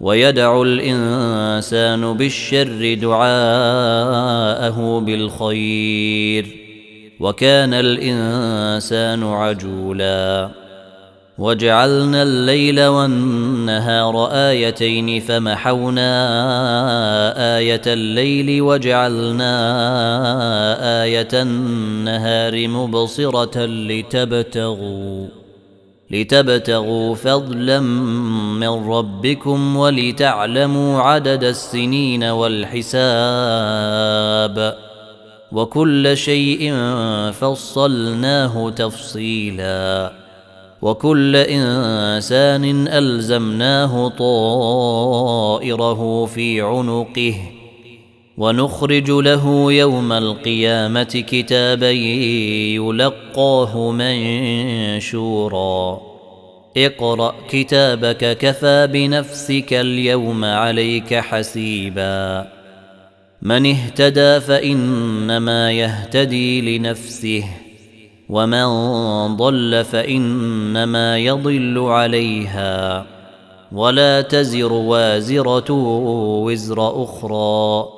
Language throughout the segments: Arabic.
ويدع الإنسان بالشر دعاءه بالخير وكان الإنسان عجولا. وجعلنا الليل والنهار آيتين فمحونا آية الليل وجعلنا آية النهار مبصرة لتبتغوا. لتبتغوا فضلا من ربكم ولتعلموا عدد السنين والحساب وكل شيء فصلناه تفصيلا وكل إنسان ألزمناه طائره في عنقه ونخرج له يوم القيامة كتابا يلقاه منشورا. اقرأ كتابك كفى بنفسك اليوم عليك حسيبا. من اهتدى فإنما يهتدي لنفسه ومن ضل فإنما يضل عليها. ولا تزر وازرة وزر أخرى.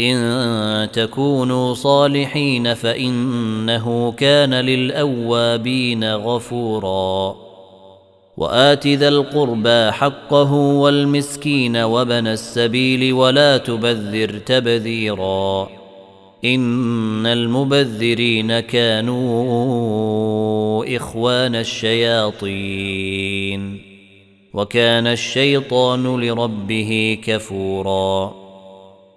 إن تكونوا صالحين فإنه كان للأوابين غفورا. وآت ذا القربى حقه والمسكين وبن السبيل ولا تبذر تبذيرا. إن المبذرين كانوا إخوان الشياطين. وكان الشيطان لربه كفورا.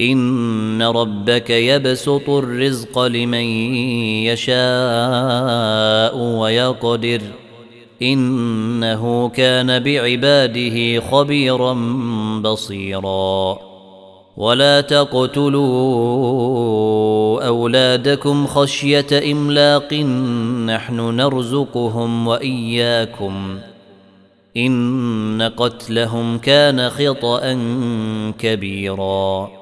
إن ربك يبسط الرزق لمن يشاء ويقدر إنه كان بعباده خبيرا بصيرا. ولا تقتلوا أولادكم خشية إملاق نحن نرزقهم وإياكم. إن قتلهم كان خطأ كبيرا.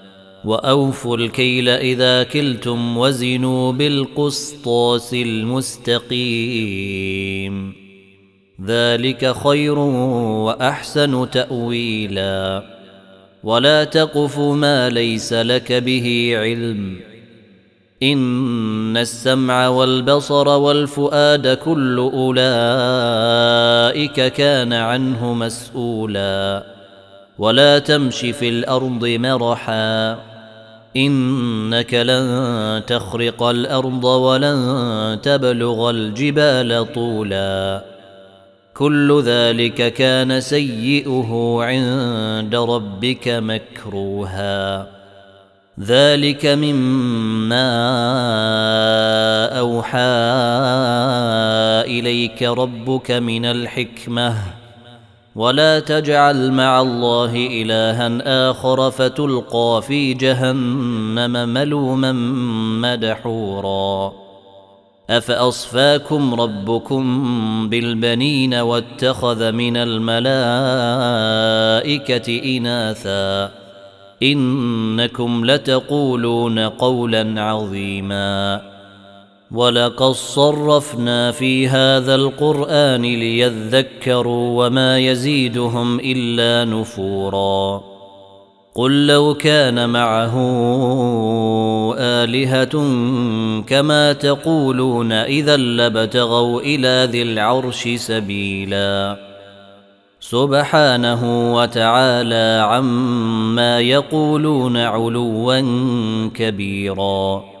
وأوفوا الكيل إذا كلتم وزنوا بالقسطاس المستقيم. ذلك خير وأحسن تأويلا. ولا تقف ما ليس لك به علم. إن السمع والبصر والفؤاد كل أولئك كان عنه مسؤولا. ولا تمش في الأرض مرحا. إنك لن تخرق الأرض ولن تبلغ الجبال طولا. كل ذلك كان سيئه عند ربك مكروها. ذلك مما أوحى إليك ربك من الحكمة. ولا تجعل مع الله إلها آخر فتلقى في جهنم ملوما مدحورا. أفأصفاكم ربكم بالبنين واتخذ من الملائكة إناثا؟ إنكم لتقولون قولا عظيما. ولقد صرفنا في هذا القران ليذكروا وما يزيدهم الا نفورا قل لو كان معه الهه كما تقولون اذا لبتغوا إلى ذي العرش سبيلا سبحانه وتعالى عما يقولون علوا كبيرا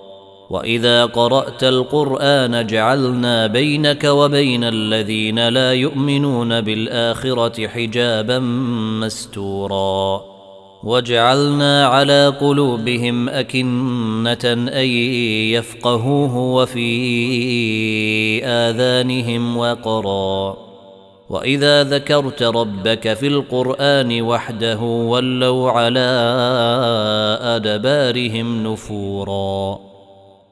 واذا قرات القران جعلنا بينك وبين الذين لا يؤمنون بالاخره حجابا مستورا وجعلنا على قلوبهم اكنه ان يفقهوه وفي اذانهم وقرا واذا ذكرت ربك في القران وحده ولوا على ادبارهم نفورا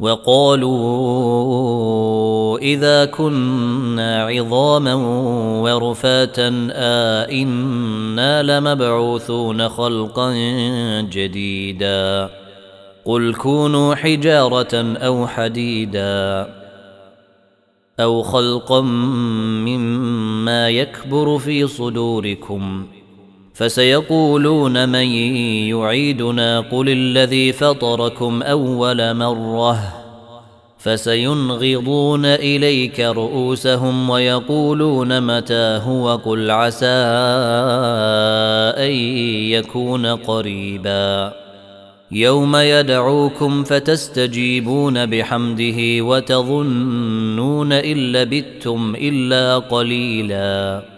وقالوا إذا كنا عظاما ورفاتا ائنا لمبعوثون خلقا جديدا. قل كونوا حجارة أو حديدا أو خلقا مما يكبر في صدوركم. فسيقولون من يعيدنا قل الذي فطركم أول مرة فسينغضون إليك رؤوسهم ويقولون متى هو قل عسى أن يكون قريبا يوم يدعوكم فتستجيبون بحمده وتظنون إن لبثتم إلا قليلا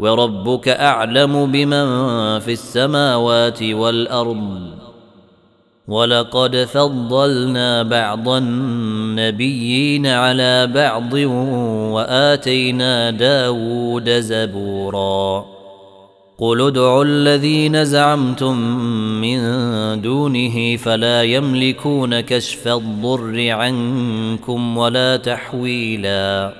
وربك أعلم بمن في السماوات والأرض. ولقد فضلنا بعض النبيين على بعض وآتينا داود زبورا. قل ادعوا الذين زعمتم من دونه فلا يملكون كشف الضر عنكم ولا تحويلا.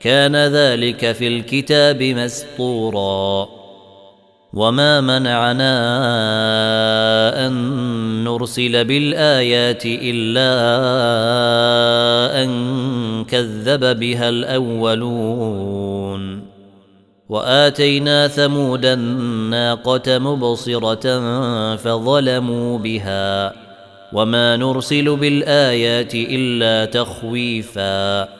كان ذلك في الكتاب مسطورا. وما منعنا أن نرسل بالآيات إلا أن كذب بها الأولون. وآتينا ثمود الناقة مبصرة فظلموا بها. وما نرسل بالآيات إلا تخويفا.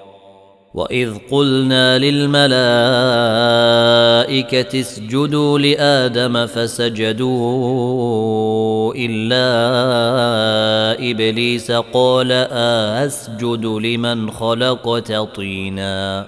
واذ قلنا للملائكه اسجدوا لادم فسجدوا الا ابليس قال اسجد لمن خلقت طينا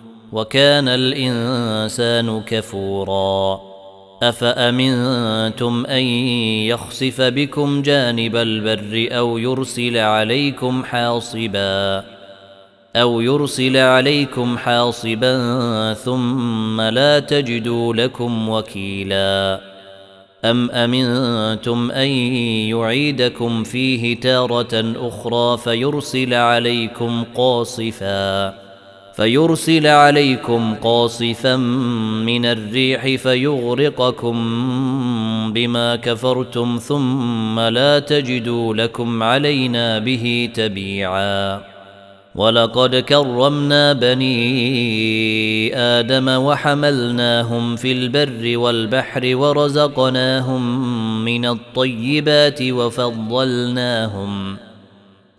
وكان الإنسان كفورا. أفأمنتم أن يخسف بكم جانب البر أو يرسل عليكم حاصبا؟ أو يرسل عليكم حاصبا ثم لا تجدوا لكم وكيلا. أم أمنتم أن يعيدكم فيه تارة أخرى فيرسل عليكم قاصفا؟ فيرسل عليكم قاصفا من الريح فيغرقكم بما كفرتم ثم لا تجدوا لكم علينا به تبيعا. ولقد كرمنا بني آدم وحملناهم في البر والبحر ورزقناهم من الطيبات وفضلناهم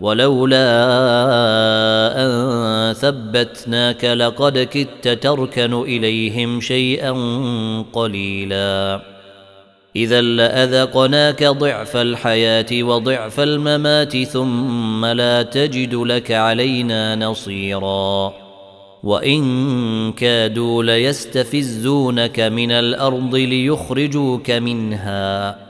ولولا أن ثبتناك لقد كدت تركن إليهم شيئا قليلا. إذا لأذقناك ضعف الحياة وضعف الممات ثم لا تجد لك علينا نصيرا. وإن كادوا ليستفزونك من الأرض ليخرجوك منها.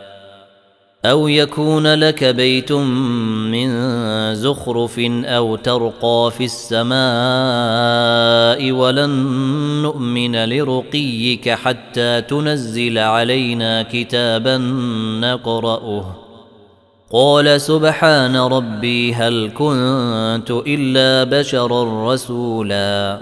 أو يكون لك بيت من زخرف أو ترقى في السماء ولن نؤمن لرقيك حتى تنزل علينا كتابا نقرأه. قال سبحان ربي هل كنت إلا بشرا رسولا.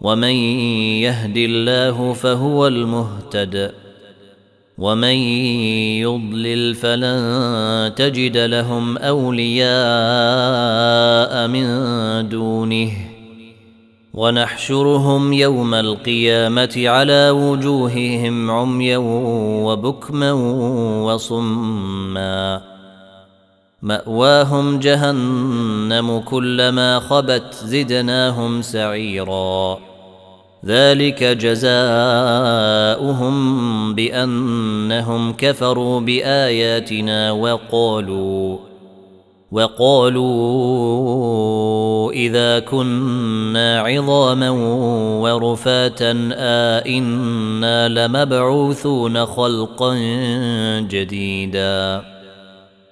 ومن يهد الله فهو المهتد ومن يضلل فلن تجد لهم أولياء من دونه ونحشرهم يوم القيامة على وجوههم عميا وبكما وصما مأواهم جهنم كلما خبت زدناهم سعيرا ذلك جزاؤهم بأنهم كفروا بآياتنا وقالوا وقالوا إذا كنا عظاما ورفاتا آئنا لمبعوثون خلقا جديدا.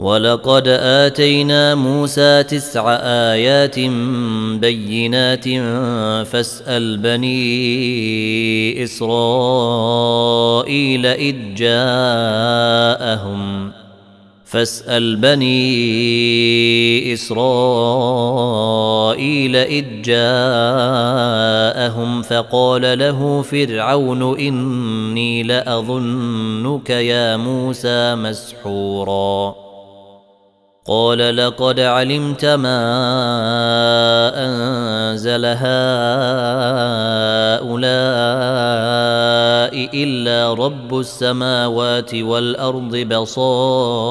ولقد اتينا موسى تسع ايات بينات فاسال بني اسرائيل اذ جاءهم فاسال بني اسرائيل اذ جاءهم فقال له فرعون اني لاظنك يا موسى مسحورا قال لقد علمت ما أنزل هؤلاء إلا رب السماوات والأرض بصائر.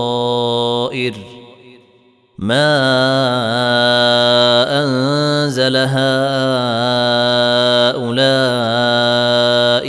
ما أنزل هؤلاء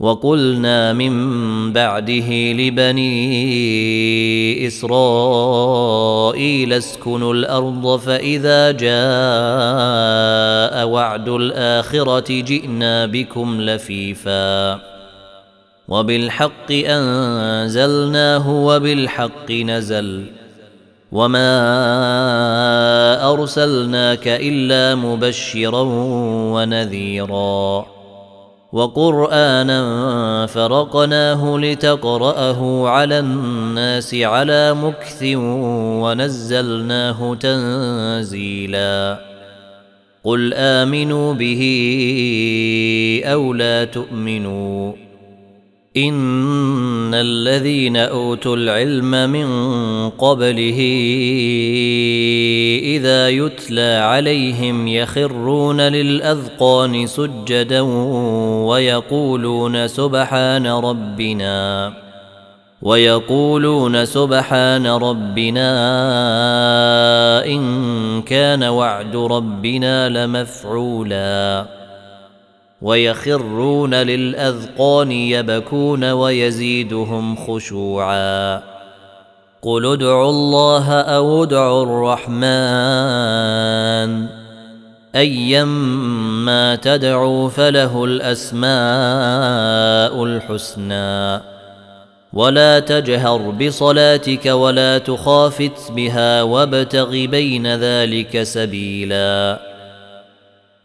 وقلنا من بعده لبني إسرائيل اسكنوا الأرض فإذا جاء وعد الآخرة جئنا بكم لفيفا. وبالحق أنزلناه وبالحق نزل. وما أرسلناك إلا مبشرا ونذيرا. وقرآنا فرقناه لتقرأه على الناس على مكث ونزلناه تنزيلا. قل آمنوا به أو لا تؤمنوا. إن الذين أوتوا العلم من قبله إذا يتلى عليهم يخرون للأذقان سجدا ويقولون سبحان ربنا ويقولون سبحان ربنا إن كان وعد ربنا لمفعولا ويخرون للأذقان يبكون ويزيدهم خشوعا. قل ادعوا الله أو ادعوا الرحمن ايما تدعوا فله الاسماء الحسنى ولا تجهر بصلاتك ولا تخافت بها وابتغ بين ذلك سبيلا